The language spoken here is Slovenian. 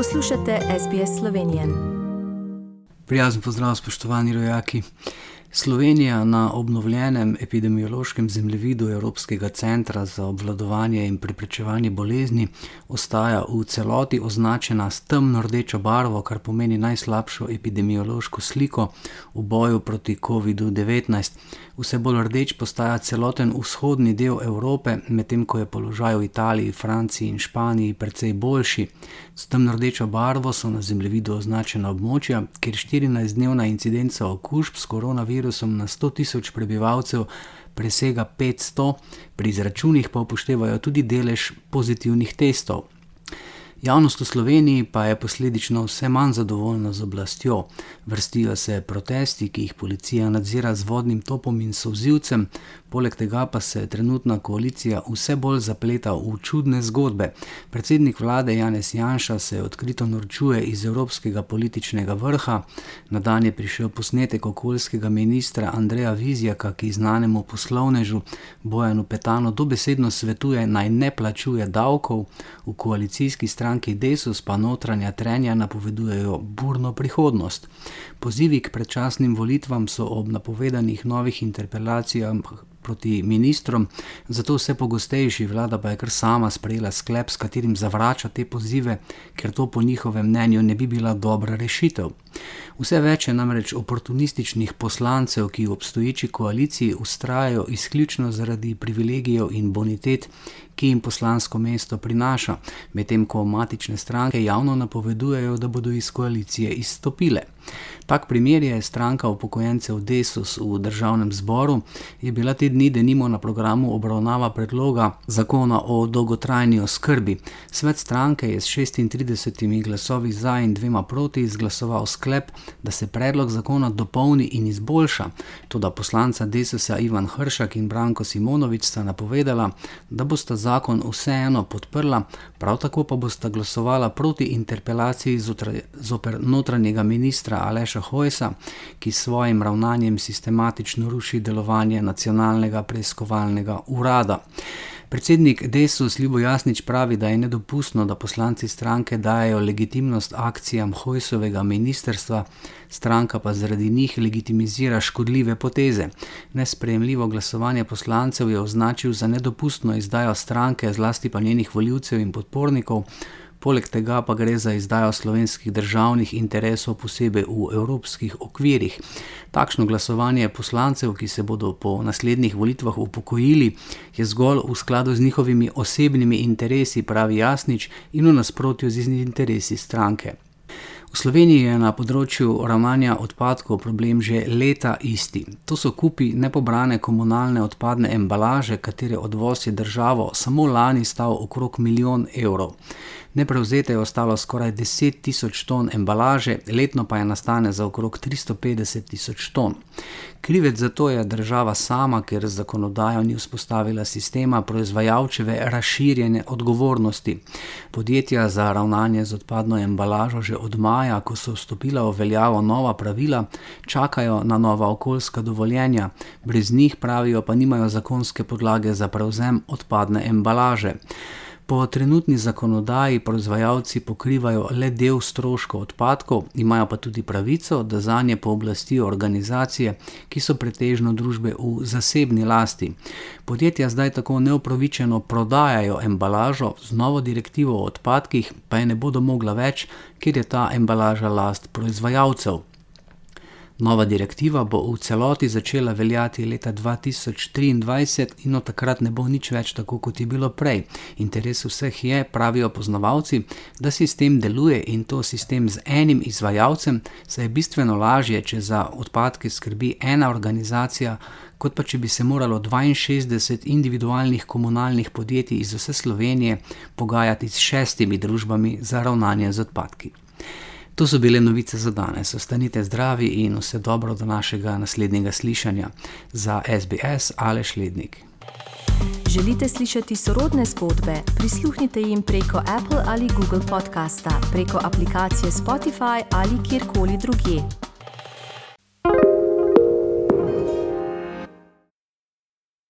Poslušate SBS Slovenijo. Prijazen pozdrav, spoštovani rojaki. Slovenija na obnovljenem epidemiološkem zemljevidu Evropskega centra za obvladovanje in preprečevanje bolezni ostaja v celoti označena s temno rdečo barvo, kar pomeni najslabšo epidemiološko sliko v boju proti COVID-19. Vse bolj rdeč postaja celoten vzhodni del Evrope, medtem ko je položaj v Italiji, Franciji in Španiji precej boljši. S temno rdečo barvo so na zemljevidu označena območja, kjer 14-dnevna incidenca okužb s koronavirusom na 100 tisoč prebivalcev presega 500, pri izračunih pa upoštevajo tudi delež pozitivnih testov. Javnost v Sloveniji pa je posledično vse manj zadovoljna z oblastjo. Vrstijo se protesti, ki jih policija nadzira z vodnim topom in sovzivcem, poleg tega pa se trenutna koalicija vse bolj zapleta v čudne zgodbe. Predsednik vlade Janez Janša se odkrito norčuje iz evropskega političnega vrha. Na dan je prišel posnetek okoljskega ministra Andreja Vizjaka, ki znanemu poslovnežu Bojanu Petano dobesedno svetuje naj ne plačuje davkov v koalicijski strani stranki Desus pa notranja trenja napovedujejo burno prihodnost. Pozivi k predčasnim volitvam so ob napovedanih novih interpelacijah proti ministrom, zato vse pogostejši vlada pa je kar sama sprejela sklep, s katerim zavrača te pozive, ker to po njihovem mnenju ne bi bila dobra rešitev. Vse več je namreč oportunističnih poslancev, ki v obstoječi koaliciji ustrajajo izključno zaradi privilegijev in bonitet, ki jim poslansko mesto prinaša, medtem ko matične stranke javno napovedujejo, da bodo iz koalicije izstopile. Tak primer je stranka upokojencev Desus v državnem zboru, je bila te dni denimo na programu obravnava predloga zakona o dolgotrajni oskrbi. Svet stranke je s 36 glasovi za in dvema proti izglasoval sklep, da se predlog zakona dopolni in izboljša. Tudi poslanca Desusa Ivan Hršak in Branko Simonovič sta napovedala, da bosta zakon vseeno podprla, prav tako pa bosta glasovala proti interpelaciji zoper notranjega ministra Aleša Hojsa, ki s svojim ravnanjem sistematično ruši delovanje nacionalnega preiskovalnega urada. Predsednik Desus Ljubo Jasnič pravi, da je nedopustno, da poslanci stranke dajo legitimnost akcijam Hojsovega ministerstva, stranka pa zaradi njih legitimizira škodljive poteze. Nesprejemljivo glasovanje poslancev je označil za nedopustno izdajo stranke, zlasti pa njenih voljivcev in podpornikov. Poleg tega pa gre za izdajo slovenskih državnih interesov, posebej v evropskih okvirih. Takšno glasovanje poslancev, ki se bodo po naslednjih volitvah upokojili, je zgolj v skladu z njihovimi osebnimi interesi, pravi Jasnič, in v nasprotju z interesi stranke. V Sloveniji je na področju ravnanja odpadkov problem že leta isti. To so kupi nepobrane komunalne odpadne embalaže, katere odvoz je državo samo lani stal okrog milijon evrov. Neprevzete je ostalo skoraj 10 tisoč ton embalaže, letno pa je nastane za okrog 350 tisoč ton. Krivec za to je država sama, ker z zakonodajo ni vzpostavila sistema proizvajalčeve razširjene odgovornosti. Podjetja za ravnanje z odpadno embalažo že od maja, ko so vstopila v veljavo nova pravila, čakajo na nova okoljska dovoljenja, brez njih pravijo pa nimajo zakonske podlage za prevzem odpadne embalaže. Po trenutni zakonodaji proizvajalci pokrivajo le del stroškov odpadkov, imajo pa tudi pravico, da za nje pooblastijo organizacije, ki so pretežno družbe v zasebni lasti. Podjetja zdaj tako neupravičeno prodajajo embalažo, z novo direktivo o odpadkih pa je ne bodo mogla več, ker je ta embalaža last proizvajalcev. Nova direktiva bo v celoti začela veljati leta 2023 in od takrat ne bo nič več tako, kot je bilo prej. Interes vseh je, pravijo poznavalci, da sistem deluje in to sistem z enim izvajalcem, saj je bistveno lažje, če za odpadke skrbi ena organizacija, kot pa če bi se moralo 62 individualnih komunalnih podjetij iz vse Slovenije pogajati s šestimi družbami za ravnanje z odpadki. To so bile novice za danes. Ostanite zdravi in vse dobro do našega naslednjega slišanja za SBS ali Šlednik. Želite slišati sorodne zgodbe? Prisluhnite jim preko Apple ali Google podcasta, preko aplikacije Spotify ali kjerkoli drugje.